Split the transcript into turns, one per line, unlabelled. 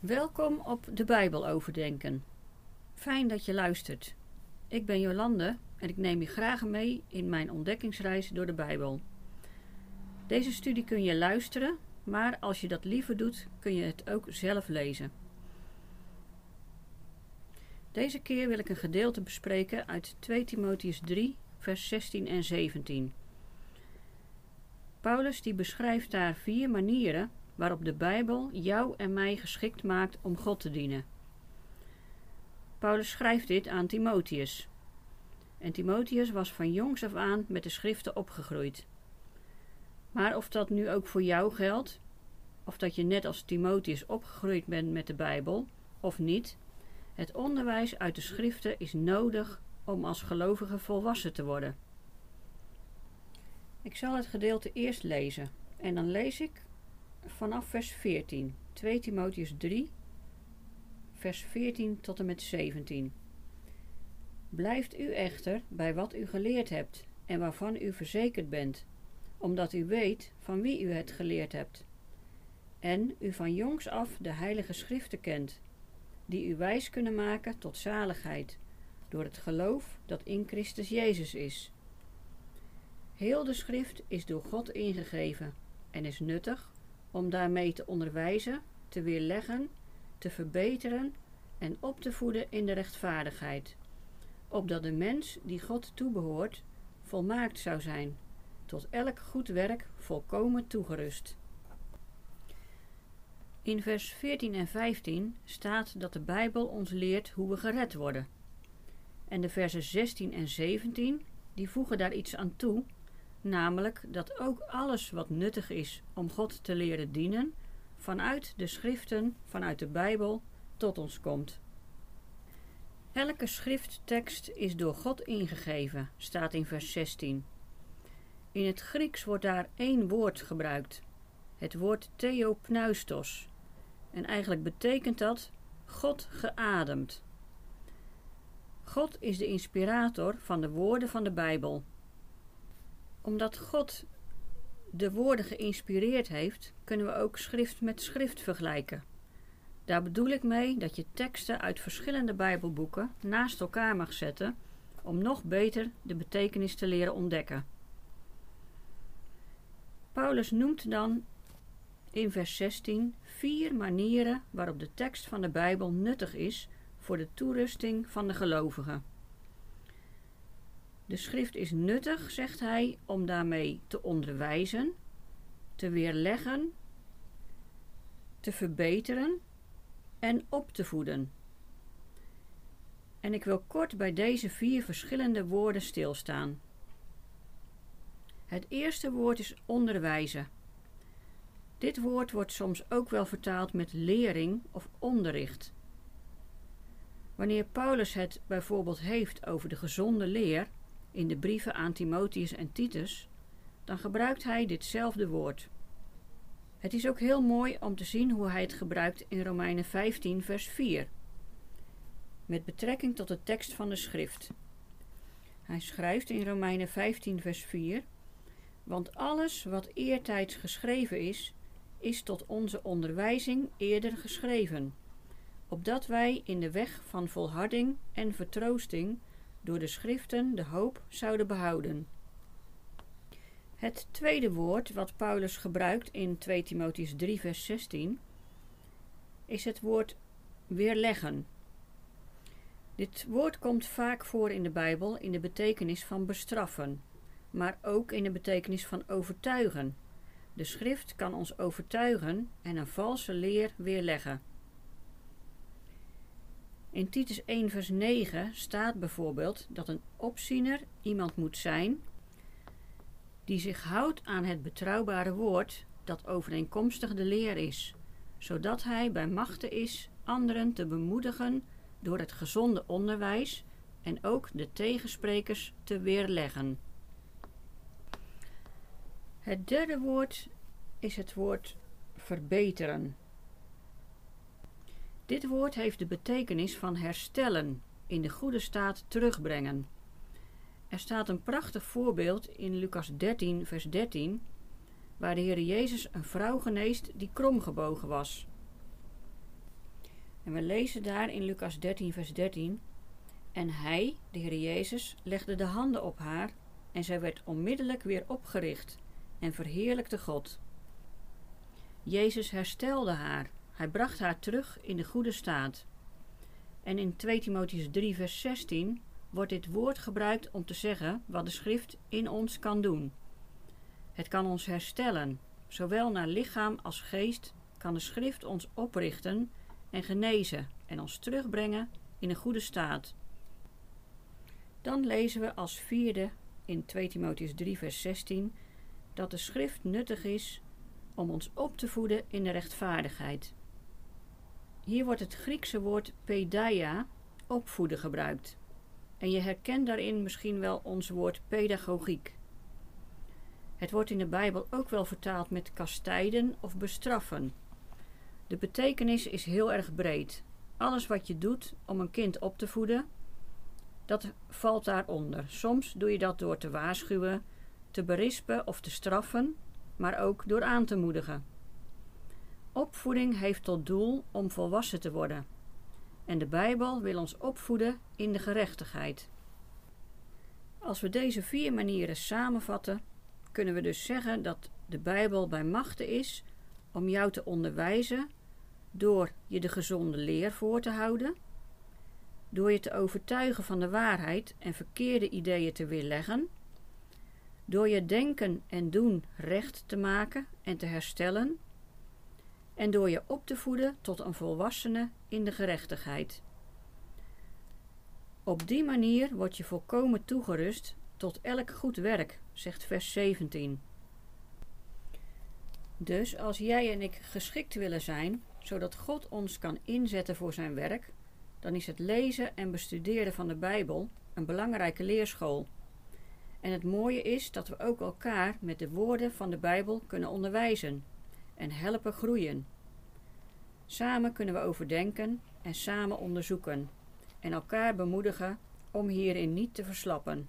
Welkom op de Bijbel overdenken. Fijn dat je luistert. Ik ben Jolande en ik neem je graag mee in mijn ontdekkingsreis door de Bijbel. Deze studie kun je luisteren, maar als je dat liever doet, kun je het ook zelf lezen. Deze keer wil ik een gedeelte bespreken uit 2 Timotheus 3, vers 16 en 17. Paulus die beschrijft daar vier manieren waarop de Bijbel jou en mij geschikt maakt om God te dienen. Paulus schrijft dit aan Timotheus. En Timotheus was van jongs af aan met de schriften opgegroeid. Maar of dat nu ook voor jou geldt, of dat je net als Timotheus opgegroeid bent met de Bijbel, of niet, het onderwijs uit de schriften is nodig om als gelovige volwassen te worden. Ik zal het gedeelte eerst lezen en dan lees ik vanaf vers 14, 2 Timotheus 3, vers 14 tot en met 17. Blijft u echter bij wat u geleerd hebt en waarvan u verzekerd bent, omdat u weet van wie u het geleerd hebt, en u van jongs af de heilige schriften kent, die u wijs kunnen maken tot zaligheid, door het geloof dat in Christus Jezus is. Heel de schrift is door God ingegeven en is nuttig om daarmee te onderwijzen, te weerleggen, te verbeteren en op te voeden in de rechtvaardigheid, opdat de mens die God toebehoort volmaakt zou zijn, tot elk goed werk volkomen toegerust. In vers 14 en 15 staat dat de Bijbel ons leert hoe we gered worden. En de versen 16 en 17 die voegen daar iets aan toe namelijk dat ook alles wat nuttig is om God te leren dienen, vanuit de schriften, vanuit de Bijbel, tot ons komt. Elke schrifttekst is door God ingegeven, staat in vers 16. In het Grieks wordt daar één woord gebruikt, het woord theopneustos. En eigenlijk betekent dat God geademd. God is de inspirator van de woorden van de Bijbel omdat God de woorden geïnspireerd heeft, kunnen we ook schrift met schrift vergelijken. Daar bedoel ik mee dat je teksten uit verschillende Bijbelboeken naast elkaar mag zetten om nog beter de betekenis te leren ontdekken. Paulus noemt dan in vers 16 vier manieren waarop de tekst van de Bijbel nuttig is voor de toerusting van de gelovigen. De schrift is nuttig, zegt hij, om daarmee te onderwijzen, te weerleggen, te verbeteren en op te voeden. En ik wil kort bij deze vier verschillende woorden stilstaan. Het eerste woord is onderwijzen. Dit woord wordt soms ook wel vertaald met lering of onderricht. Wanneer Paulus het bijvoorbeeld heeft over de gezonde leer, in de brieven aan Timotheus en Titus, dan gebruikt hij ditzelfde woord. Het is ook heel mooi om te zien hoe hij het gebruikt in Romeinen 15, vers 4, met betrekking tot de tekst van de schrift. Hij schrijft in Romeinen 15, vers 4: Want alles wat eertijds geschreven is, is tot onze onderwijzing eerder geschreven, opdat wij in de weg van volharding en vertroosting door de schriften de hoop zouden behouden. Het tweede woord wat Paulus gebruikt in 2 Timotheus 3 vers 16 is het woord weerleggen. Dit woord komt vaak voor in de Bijbel in de betekenis van bestraffen, maar ook in de betekenis van overtuigen. De schrift kan ons overtuigen en een valse leer weerleggen. In Titus 1 vers 9 staat bijvoorbeeld dat een opziener iemand moet zijn die zich houdt aan het betrouwbare woord dat overeenkomstig de leer is, zodat hij bij machten is anderen te bemoedigen door het gezonde onderwijs en ook de tegensprekers te weerleggen. Het derde woord is het woord verbeteren. Dit woord heeft de betekenis van herstellen, in de goede staat terugbrengen. Er staat een prachtig voorbeeld in Lucas 13, vers 13, waar de Heer Jezus een vrouw geneest die kromgebogen was. En we lezen daar in Lucas 13, vers 13. En hij, de Heer Jezus, legde de handen op haar en zij werd onmiddellijk weer opgericht en verheerlijkte God. Jezus herstelde haar. Hij bracht haar terug in de goede staat. En in 2 Timotheus 3, vers 16 wordt dit woord gebruikt om te zeggen wat de schrift in ons kan doen. Het kan ons herstellen, zowel naar lichaam als geest kan de schrift ons oprichten en genezen en ons terugbrengen in een goede staat. Dan lezen we als vierde in 2 Timotheus 3, vers 16 dat de schrift nuttig is om ons op te voeden in de rechtvaardigheid. Hier wordt het Griekse woord pedaia, opvoeden, gebruikt. En je herkent daarin misschien wel ons woord pedagogiek. Het wordt in de Bijbel ook wel vertaald met kastijden of bestraffen. De betekenis is heel erg breed. Alles wat je doet om een kind op te voeden, dat valt daaronder. Soms doe je dat door te waarschuwen, te berispen of te straffen, maar ook door aan te moedigen. Opvoeding heeft tot doel om volwassen te worden. En de Bijbel wil ons opvoeden in de gerechtigheid. Als we deze vier manieren samenvatten, kunnen we dus zeggen dat de Bijbel bij machten is om jou te onderwijzen door je de gezonde leer voor te houden, door je te overtuigen van de waarheid en verkeerde ideeën te weerleggen, door je denken en doen recht te maken en te herstellen, en door je op te voeden tot een volwassene in de gerechtigheid. Op die manier word je volkomen toegerust tot elk goed werk, zegt vers 17. Dus als jij en ik geschikt willen zijn, zodat God ons kan inzetten voor zijn werk, dan is het lezen en bestuderen van de Bijbel een belangrijke leerschool. En het mooie is dat we ook elkaar met de woorden van de Bijbel kunnen onderwijzen en helpen groeien. Samen kunnen we overdenken en samen onderzoeken en elkaar bemoedigen om hierin niet te verslappen.